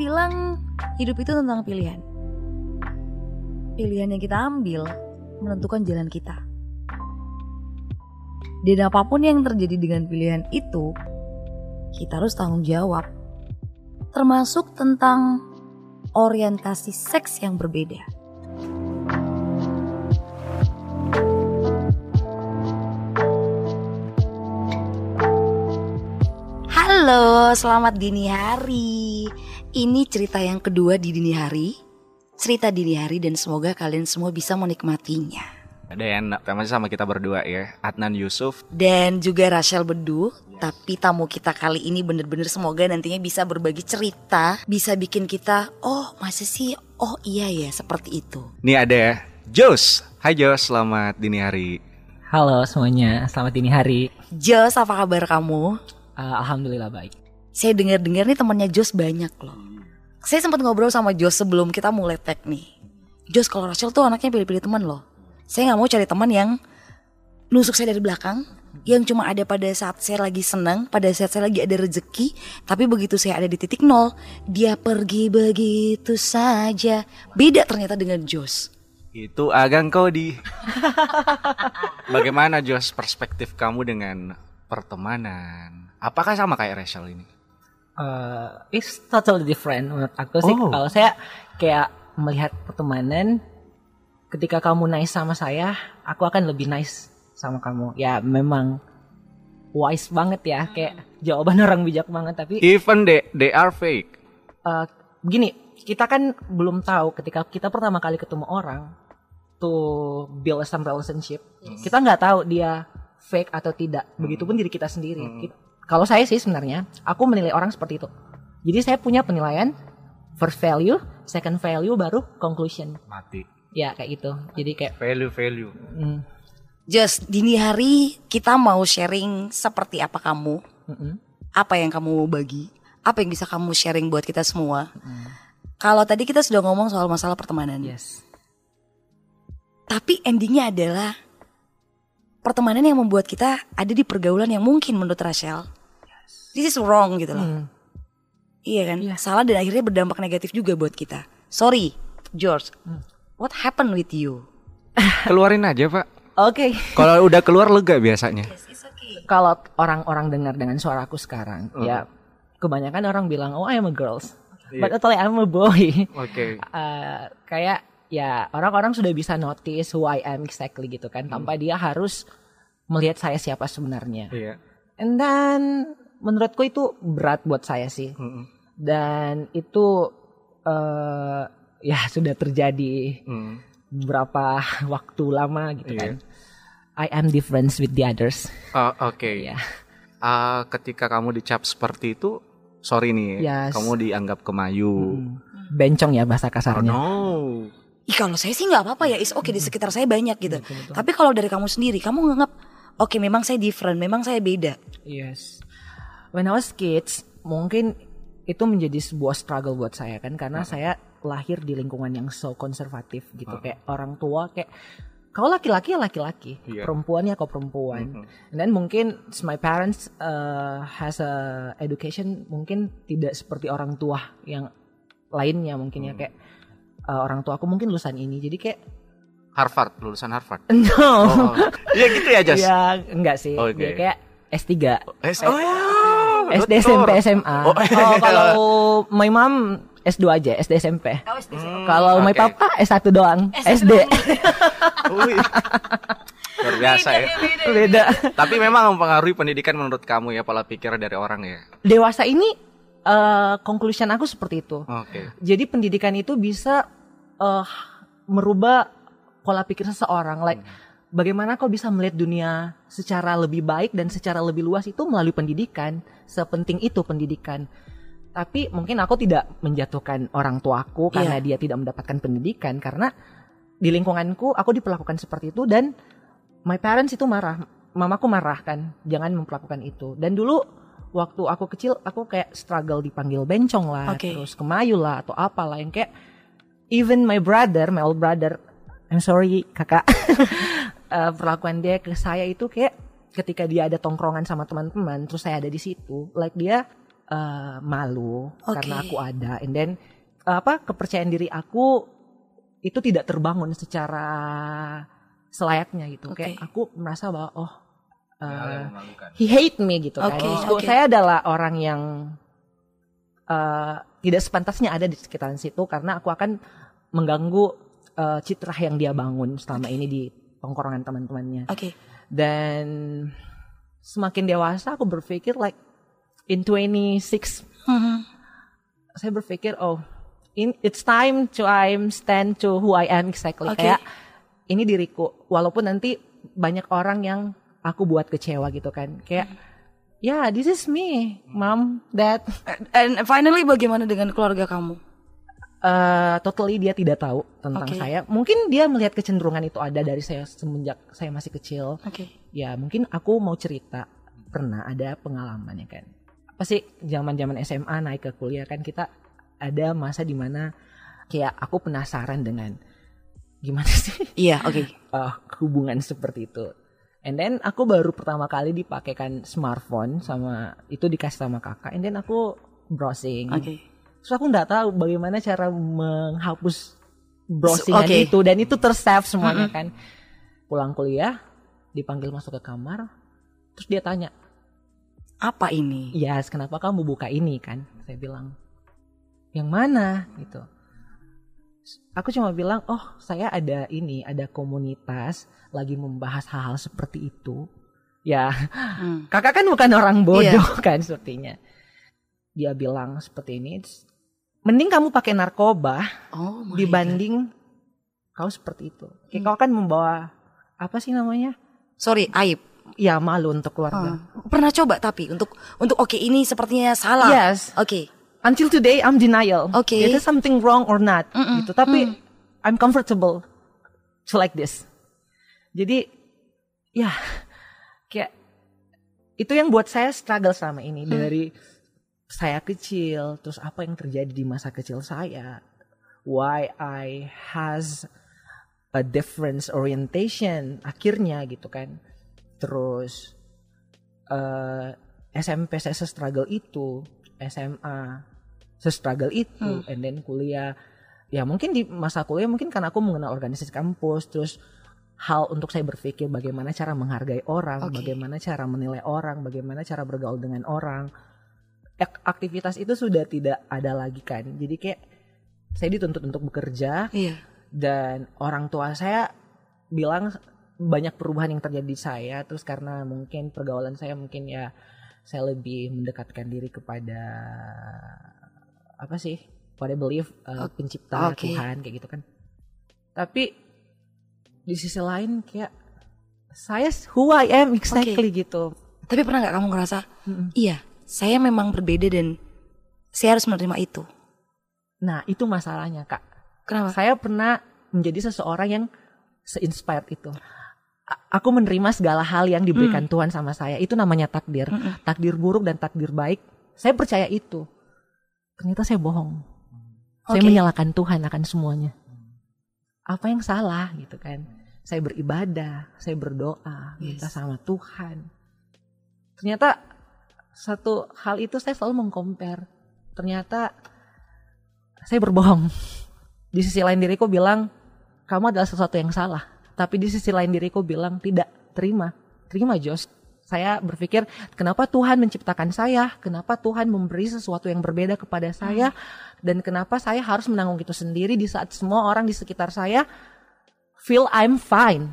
bilang hidup itu tentang pilihan. Pilihan yang kita ambil menentukan jalan kita. Dan apa pun yang terjadi dengan pilihan itu, kita harus tanggung jawab. Termasuk tentang orientasi seks yang berbeda. Halo, selamat dini hari. Ini cerita yang kedua di dini hari. Cerita dini hari dan semoga kalian semua bisa menikmatinya. Dan masih sama kita berdua ya, Adnan Yusuf. Dan juga Rachel Bedu. Tapi tamu kita kali ini bener-bener semoga nantinya bisa berbagi cerita. Bisa bikin kita, oh masa sih, oh iya ya seperti itu. Nih ada ya, Jos. Hai Jos, selamat dini hari. Halo semuanya, selamat dini hari. Jos, apa kabar kamu? Uh, Alhamdulillah baik. Saya dengar-dengar nih temannya Jos banyak loh. Saya sempat ngobrol sama Jos sebelum kita mulai tag nih. Jos kalau Rachel tuh anaknya pilih-pilih teman loh. Saya nggak mau cari teman yang nusuk saya dari belakang, yang cuma ada pada saat saya lagi senang, pada saat saya lagi ada rezeki, tapi begitu saya ada di titik nol, dia pergi begitu saja. Beda ternyata dengan Jos. Itu Agang Kodi. Bagaimana Jos perspektif kamu dengan pertemanan? Apakah sama kayak Rachel ini? Uh, it's totally different menurut aku sih. Oh. Kalau saya kayak melihat pertemanan, ketika kamu nice sama saya, aku akan lebih nice sama kamu. Ya memang wise banget ya, kayak jawaban orang bijak banget. Tapi Even they, they are fake. uh, begini, kita kan belum tahu ketika kita pertama kali ketemu orang to build some relationship, kita nggak tahu dia fake atau tidak. Begitupun diri kita sendiri. Kita- kalau saya sih sebenarnya, aku menilai orang seperti itu. Jadi saya punya penilaian first value, second value, baru conclusion. Mati. Ya kayak gitu. Jadi kayak Value value. mm, Jos, dini hari kita mau sharing seperti apa kamu, mm-mm. apa yang kamu mau bagi, apa yang bisa kamu sharing buat kita semua. Kalau tadi kita sudah ngomong soal masalah pertemanan, yes. tapi endingnya adalah pertemanan yang membuat kita ada di pergaulan yang mungkin menurut Rachel, this is wrong gitu loh. Hmm. Iya kan, Iya. salah dan akhirnya berdampak negatif juga buat kita. Sorry, George, what happened with you? Keluarin aja pak. Oke. Kalau udah keluar lega biasanya. Kalau orang-orang dengar dengan suaraku sekarang, ya kebanyakan orang bilang, oh I'm a girls, but actually I'm a boy. Oke. Eh, kayak ya orang-orang sudah bisa notice who I am exactly gitu kan, tanpa dia harus melihat saya siapa sebenarnya. Iya. And then menurutku itu berat buat saya sih. Mm-mm. Dan itu eh ya sudah terjadi Mm. beberapa waktu lama gitu Iya. kan. I am different with the others. Oh, Oke. Ya. Ah, ketika kamu dicap seperti itu, sorry nih, Yes. kamu dianggap kemayu. Hmm. Bencong ya Oh bahasa kasarnya. no. Ih kalau saya sih nggak apa-apa ya, is oke di sekitar saya banyak gitu. Tapi kalau dari kamu sendiri, kamu nganggap, oke memang saya different, memang saya beda. Yes. When I was kids, mungkin itu menjadi sebuah struggle buat saya kan karena saya lahir di lingkungan yang so konservatif gitu kayak orang tua kayak kau laki-laki ya laki-laki, Iya. perempuan ya kau perempuan. Dan mungkin my parents uh, has a education mungkin tidak seperti orang tua yang lainnya mungkin ya kayak uh, orang tua aku mungkin lulusan ini jadi kayak Harvard, lulusan Harvard. no. Oh, iya gitu ya, Jas. ya enggak sih. Oke. Dia kayak S3 S- oh ya. SD dokter. SMP SMA. Oh, Oh, kalau my mom S2 aja, SD SMP. kalau my oke. papa S1 doang, SD. Wih. Luar biasa ya. Beda. Tapi memang mempengaruhi pendidikan menurut kamu ya pola pikir dari orang ya. Dewasa ini eh conclusion aku seperti itu. Oke. Jadi pendidikan itu bisa eh merubah pola pikir seseorang. Like bagaimana kau bisa melihat dunia secara lebih baik dan secara lebih luas itu melalui pendidikan. Sepenting itu pendidikan. Tapi mungkin aku tidak menjatuhkan orang tuaku karena dia tidak mendapatkan pendidikan karena di lingkunganku aku diperlakukan seperti itu dan my parents itu marah. Mamaku marah kan, jangan memperlakukan itu. Dan dulu waktu aku kecil aku kayak struggle dipanggil bencong lah, Oke. terus kemayu lah atau apalah yang kayak even my brother, my old brother, I'm sorry kakak, Eh, perlakuan dia ke saya itu kayak ketika dia ada tongkrongan sama teman-teman, terus saya ada di situ, like dia eh, malu Oke. karena aku ada, and then eh, apa kepercayaan diri aku itu tidak terbangun secara selayaknya gitu. Oke. Kayak aku merasa bahwa oh memalukan. he hate me gitu kan. Oke, So, oke. Saya adalah orang yang eh, tidak sepantasnya ada di sekitaran situ karena aku akan mengganggu eh, citra yang dia bangun selama ini di tongkrongan teman-temannya. Oke. Dan semakin dewasa aku berpikir like in 26 Mhm. saya berpikir oh in, it's time to I'm stand to who I am exactly Oke. kayak ini diriku walaupun nanti banyak orang yang aku buat kecewa gitu kan kayak ya this is me mom dad And finally bagaimana dengan keluarga kamu? Eh, totally dia tidak tahu tentang Oke. saya mungkin dia melihat kecenderungan itu ada dari saya semenjak saya masih kecil Oke. ya mungkin aku mau cerita pernah ada pengalaman ya kan apa sih zaman zaman SMA naik ke kuliah kan kita ada masa di mana kayak aku penasaran dengan gimana sih Iya, oke. eh, hubungan seperti itu and then aku baru pertama kali dipakaikan smartphone sama itu dikasih sama kakak and then aku browsing Oke. Terus aku nggak tahu bagaimana cara menghapus browsingan Oke. itu dan itu tersave semuanya kan pulang kuliah dipanggil masuk ke kamar terus dia tanya Apa ini? Yes, kenapa kamu buka ini kan? Saya bilang, yang mana gitu. Aku cuma bilang, oh saya ada ini, ada komunitas lagi membahas hal-hal seperti itu. Ya, Hmm. kakak kan bukan orang bodoh kan sepertinya. Dia bilang seperti ini, mending kamu pakai narkoba Oh dibanding kau seperti itu. Kayak kau kan membawa apa sih namanya? Sorry, aib. Ya malu untuk keluarga. Ah. Pernah coba tapi untuk untuk oke ini sepertinya salah. Yes. Oke. until today I'm denial. Oke. Is there something wrong or not? Mm-mm. Gitu. Tapi I'm comfortable to like this. Jadi ya kayak itu yang buat saya struggle selama ini dari saya kecil terus apa yang terjadi di masa kecil saya? Why I has a different orientation akhirnya gitu kan. Terus eh SMP saya struggle itu SMA struggle itu and then kuliah. Ya mungkin di masa kuliah mungkin karena aku mengenal organisasi kampus terus hal untuk saya berpikir bagaimana cara menghargai orang Oke. bagaimana cara menilai orang bagaimana cara bergaul dengan orang aktivitas itu sudah tidak ada lagi kan jadi kayak saya dituntut untuk bekerja Iya. dan orang tua saya bilang banyak perubahan yang terjadi di saya terus karena mungkin pergaulan saya mungkin ya saya lebih mendekatkan diri kepada apa sih pada belief uh, pencipta Oke. Tuhan kayak gitu kan tapi di sisi lain kayak saya who I am exactly gitu Tapi pernah nggak kamu ngerasa, Mm-mm. iya, saya memang berbeda dan saya harus menerima itu. nah itu masalahnya kak Kenapa? saya pernah menjadi seseorang yang se-inspired itu. A- Aku menerima segala hal yang diberikan Tuhan sama saya. Itu namanya takdir. Mm-mm. Takdir buruk dan takdir baik. Saya percaya itu. Ternyata saya bohong. Saya Oke. menyalahkan Tuhan akan semuanya. Apa yang salah gitu kan? Saya beribadah, saya berdoa, minta Yes. sama Tuhan. Ternyata satu hal itu saya selalu mengcompare. Ternyata saya berbohong. Di sisi lain diriku bilang kamu adalah sesuatu yang salah. Tapi di sisi lain diriku bilang tidak terima. Terima Jos. Saya berpikir kenapa Tuhan menciptakan saya? Kenapa Tuhan memberi sesuatu yang berbeda kepada saya? Dan kenapa saya harus menanggung itu sendiri di saat semua orang di sekitar saya feel I'm fine?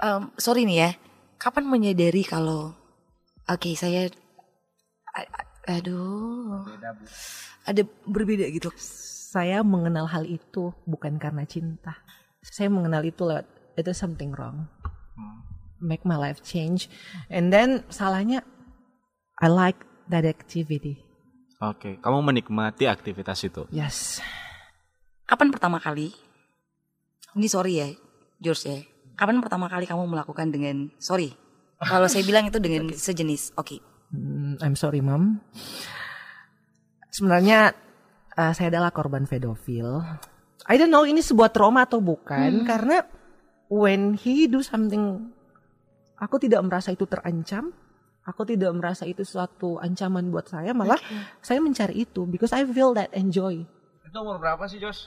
Em, sorry nih ya, kapan menyadari kalau, oke saya, aduh, ada berbeda gitu. saya mengenal hal itu bukan karena cinta saya mengenal itu lewat itu something wrong make my life change and then salahnya I like that activity Oke, kamu menikmati aktivitas itu. yes Kapan pertama kali? Ini sorry ya, George ya. Kapan pertama kali kamu melakukan dengan sorry? Kalau saya bilang itu dengan sejenis, oke. Hmm, I'm sorry mom sebenarnya eh, saya adalah korban pedofil I don't know ini sebuah trauma atau bukan karena when he do something aku tidak merasa itu terancam Aku tidak merasa itu suatu ancaman buat saya, malah saya mencari itu because I feel that enjoy. Itu umur berapa sih Jos?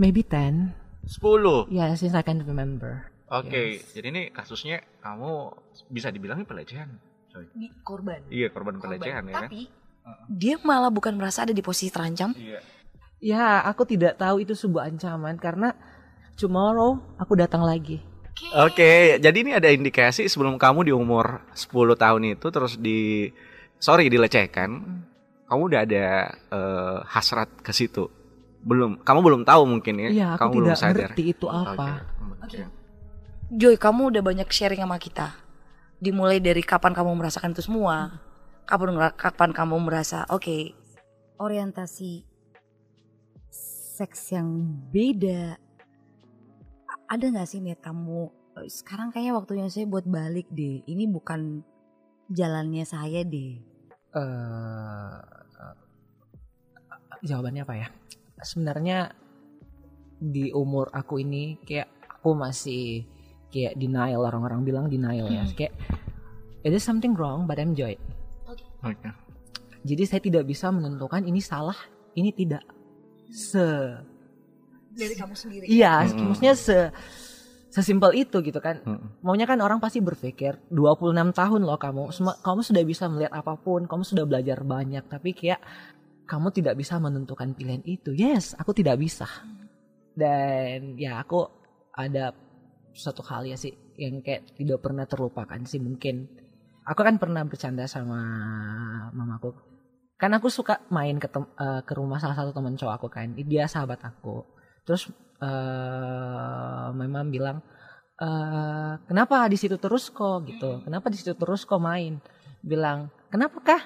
Maybe 10. 10. Yeah, since I can remember. Oke, jadi ini kasusnya kamu bisa dibilang ini pelecehan. Coy. Di korban. Iya, korban pelecehan ya kan? Tapi dia malah bukan merasa ada di posisi terancam. Iya. Ya, aku tidak tahu itu sebuah ancaman karena tomorrow aku datang lagi. Oke, jadi ini ada indikasi sebelum kamu di umur 10 tahun itu terus di sorry dilecehkan, kamu udah ada eh, hasrat ke situ. Belum, kamu belum tahu mungkin ya. Iya, kamu aku belum tidak sadar. ngerti itu apa. Oke. Joy, kamu udah banyak sharing sama kita. Dimulai dari kapan kamu merasakan itu semua. Kapan kapan kamu merasa oke orientasi seks yang beda. Ada nggak sih niat kamu "Eh, sekarang kayaknya waktunya saya buat balik deh. Ini bukan jalannya saya deh. eh jawabannya apa ya? Sebenarnya di umur aku ini kayak aku masih kayak denial orang-orang bilang denial ya. Kayak it is something wrong but I enjoy it. Oke. Jadi saya tidak bisa menentukan ini salah, ini tidak. Se Dari kamu sendiri. iya, Mm-mm. maksudnya se sesimpel itu gitu kan. Mm-mm. Maunya kan orang pasti berpikir 26 tahun loh kamu. Kamu sudah bisa melihat apa pun, kamu sudah belajar banyak, tapi kayak kamu tidak bisa menentukan pilihan itu. Yes, aku tidak bisa. Dan ya aku ada satu hal ya sih yang kayak tidak pernah terlupakan sih mungkin. Aku kan pernah bercanda sama mamaku. Kan aku suka main ke tem- eh, ke rumah salah satu teman cowok aku kan. Dia sahabat aku. Terus eh memang bilang eh kenapa di situ terus kok gitu kenapa di situ terus kok main bilang kenapa kah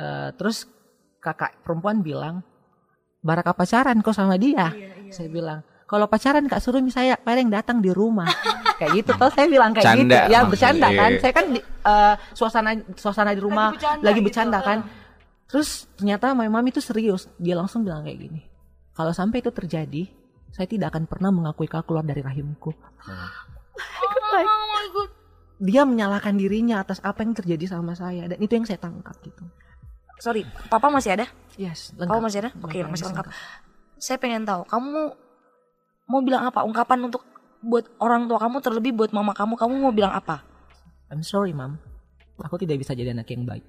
Eh, terus kakak perempuan bilang baraka pacaran kok sama dia saya bilang kalau pacaran kak suruh saya paling datang di rumah. Kayak gitu. Toh saya bilang kayak Canda gitu. Ya maksudnya, bercanda kan. iya. saya kan di, eh, suasana suasana di rumah bercanda lagi gitu, bercanda kan. Terus ternyata my mom itu serius. Dia langsung bilang kayak gini kalau sampai itu terjadi saya tidak akan pernah mengakui kau keluar dari rahimku. Dia menyalahkan dirinya atas apa yang terjadi sama saya. Dan itu yang saya tangkap gitu. Sorry, papa masih ada? yes Kamu masih ada? Oke, masih lengkap. Saya pengen tahu, kamu mau bilang apa? Ungkapan untuk buat orang tua kamu terlebih buat mama kamu, kamu mau bilang apa? I'm sorry mam. Aku tidak bisa jadi anak yang baik.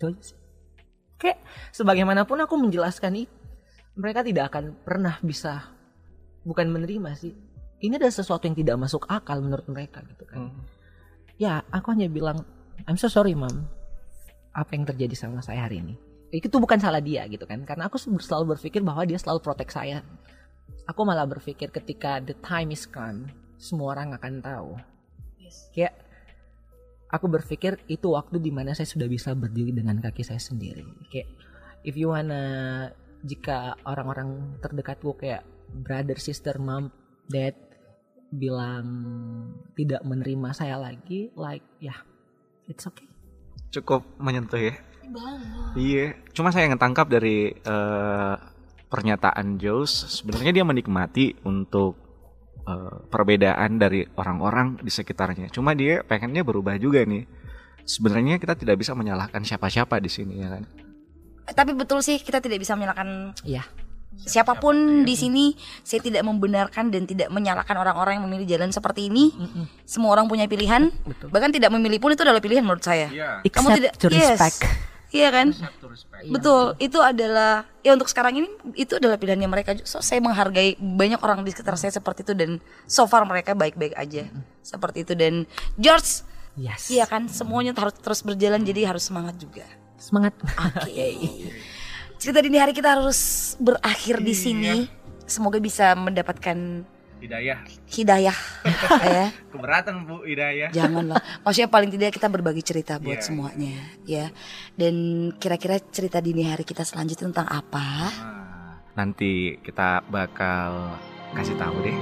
Itu aja sih? Kayak sebagaimanapun aku menjelaskan itu mereka tidak akan pernah bisa bukan menerima sih. Ini adalah sesuatu yang tidak masuk akal menurut mereka gitu kan. Hmm. ya aku hanya bilang I'm so sorry mam apa yang terjadi sama saya hari ini. Itu bukan salah dia gitu kan karena aku selalu berpikir bahwa dia selalu protek saya aku malah berpikir ketika the time is come semua orang akan tahu. Kayak aku berpikir itu waktu di mana saya sudah bisa berdiri dengan kaki saya sendiri. Kayak if you wanna jika orang-orang terdekatku kayak brother sister mom dad bilang tidak menerima saya lagi like ya it's okay. Cukup menyentuh ya. Iya, cuma saya ngetangkap dari eh, pernyataan Jos, sebenarnya dia menikmati untuk eh, perbedaan dari orang-orang di sekitarnya. Cuma dia pengennya berubah juga nih. Sebenarnya kita tidak bisa menyalahkan siapa-siapa di sini ya kan. Tapi betul sih kita tidak bisa menyalahkan ya siapa pun di sini. Saya tidak membenarkan dan tidak menyalahkan orang-orang yang memilih jalan seperti ini. Semua orang punya pilihan. betul Bahkan tidak memilih pun itu adalah pilihan menurut saya. Iya. Kamu tidak to yes. Iya kan? Iya. Betul, itu adalah ya untuk sekarang ini itu adalah pilihannya mereka. So saya menghargai banyak orang di sekitar saya seperti itu dan so far mereka baik-baik aja seperti itu dan George, yes iya kan semuanya harus terus berjalan jadi harus semangat juga. semangat Oke. Cerita dini hari kita harus berakhir di sini. Semoga bisa mendapatkan Hidayah. hidayah ya. Keberatan Bu Hidayah. Janganlah. Maksudnya paling tidak kita berbagi cerita buat Iya. semuanya ya. Dan kira-kira cerita dini hari kita selanjutnya tentang apa? Nah, nanti kita bakal kasih tahu deh